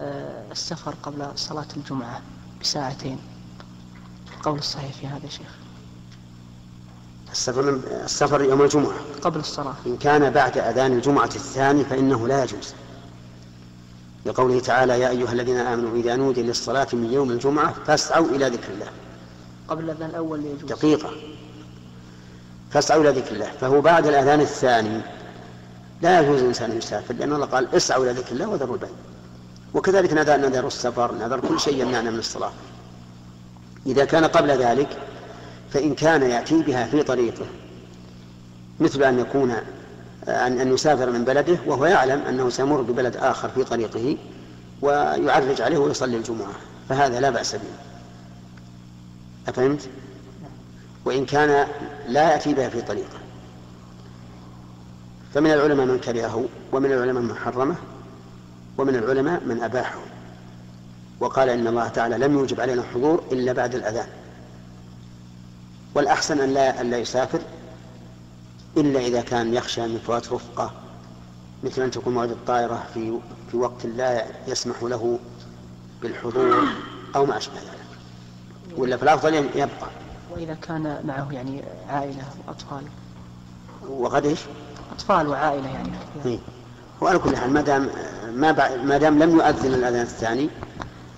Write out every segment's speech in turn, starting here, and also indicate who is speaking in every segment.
Speaker 1: آه، السفر قبل صلاة الجمعة بساعتين. القول الصحيح في هذا شيخ.
Speaker 2: السفر السفر يوم الجمعة.
Speaker 1: قبل الصلاة.
Speaker 2: إن كان بعد أذان الجمعة الثاني فإنه لا يجوز. لقوله تعالى يا أيها الذين آمنوا إذا نودي للصلاة من يوم الجمعة فاسعوا إلى ذكر الله.
Speaker 1: قبل الأذان الأول يجوز.
Speaker 2: دقيقة. فاسعوا إلى ذكر الله. فهو بعد الأذان الثاني لا يجوز الإنسان أن يسافر لأن الله قال اسعوا إلى ذكر الله وذروا البيع. وكذلك نذر نذر السفر نذر كل شيء يمنعنا من الصلاة. إذا كان قبل ذلك فإن كان يأتي بها في طريقه مثل أن يكون أن أن يسافر من بلده وهو يعلم أنه سيمر ببلد آخر في طريقه ويعرج عليه ويصلي الجمعة فهذا لا بأس به. أفهمت؟ وإن كان لا يأتي بها في طريقه. فمن العلماء من كرهه ومن العلماء من حرمه ومن العلماء من أباحه وقال إن الله تعالى لم يوجب علينا الحضور إلا بعد الأذان. والأحسن أن لا أن لا يسافر إلا إذا كان يخشى من فوات رفقة مثل أن تكون موعد الطائرة في في وقت لا يسمح له بالحضور أو ما أشبه ذلك. ولا فالأفضل يبقى.
Speaker 1: وإذا كان معه يعني عائلة وأطفال.
Speaker 2: وقد إيش؟
Speaker 1: أطفال وعائلة يعني.
Speaker 2: إيه. وعلى كل حال ما دام ما, ما دام لم يؤذن الأذان الثاني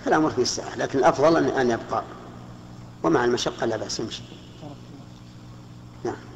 Speaker 2: فالامر فيه الساعة لكن الأفضل أن يبقى. ومع المشقة لا بأس يمشي نعم.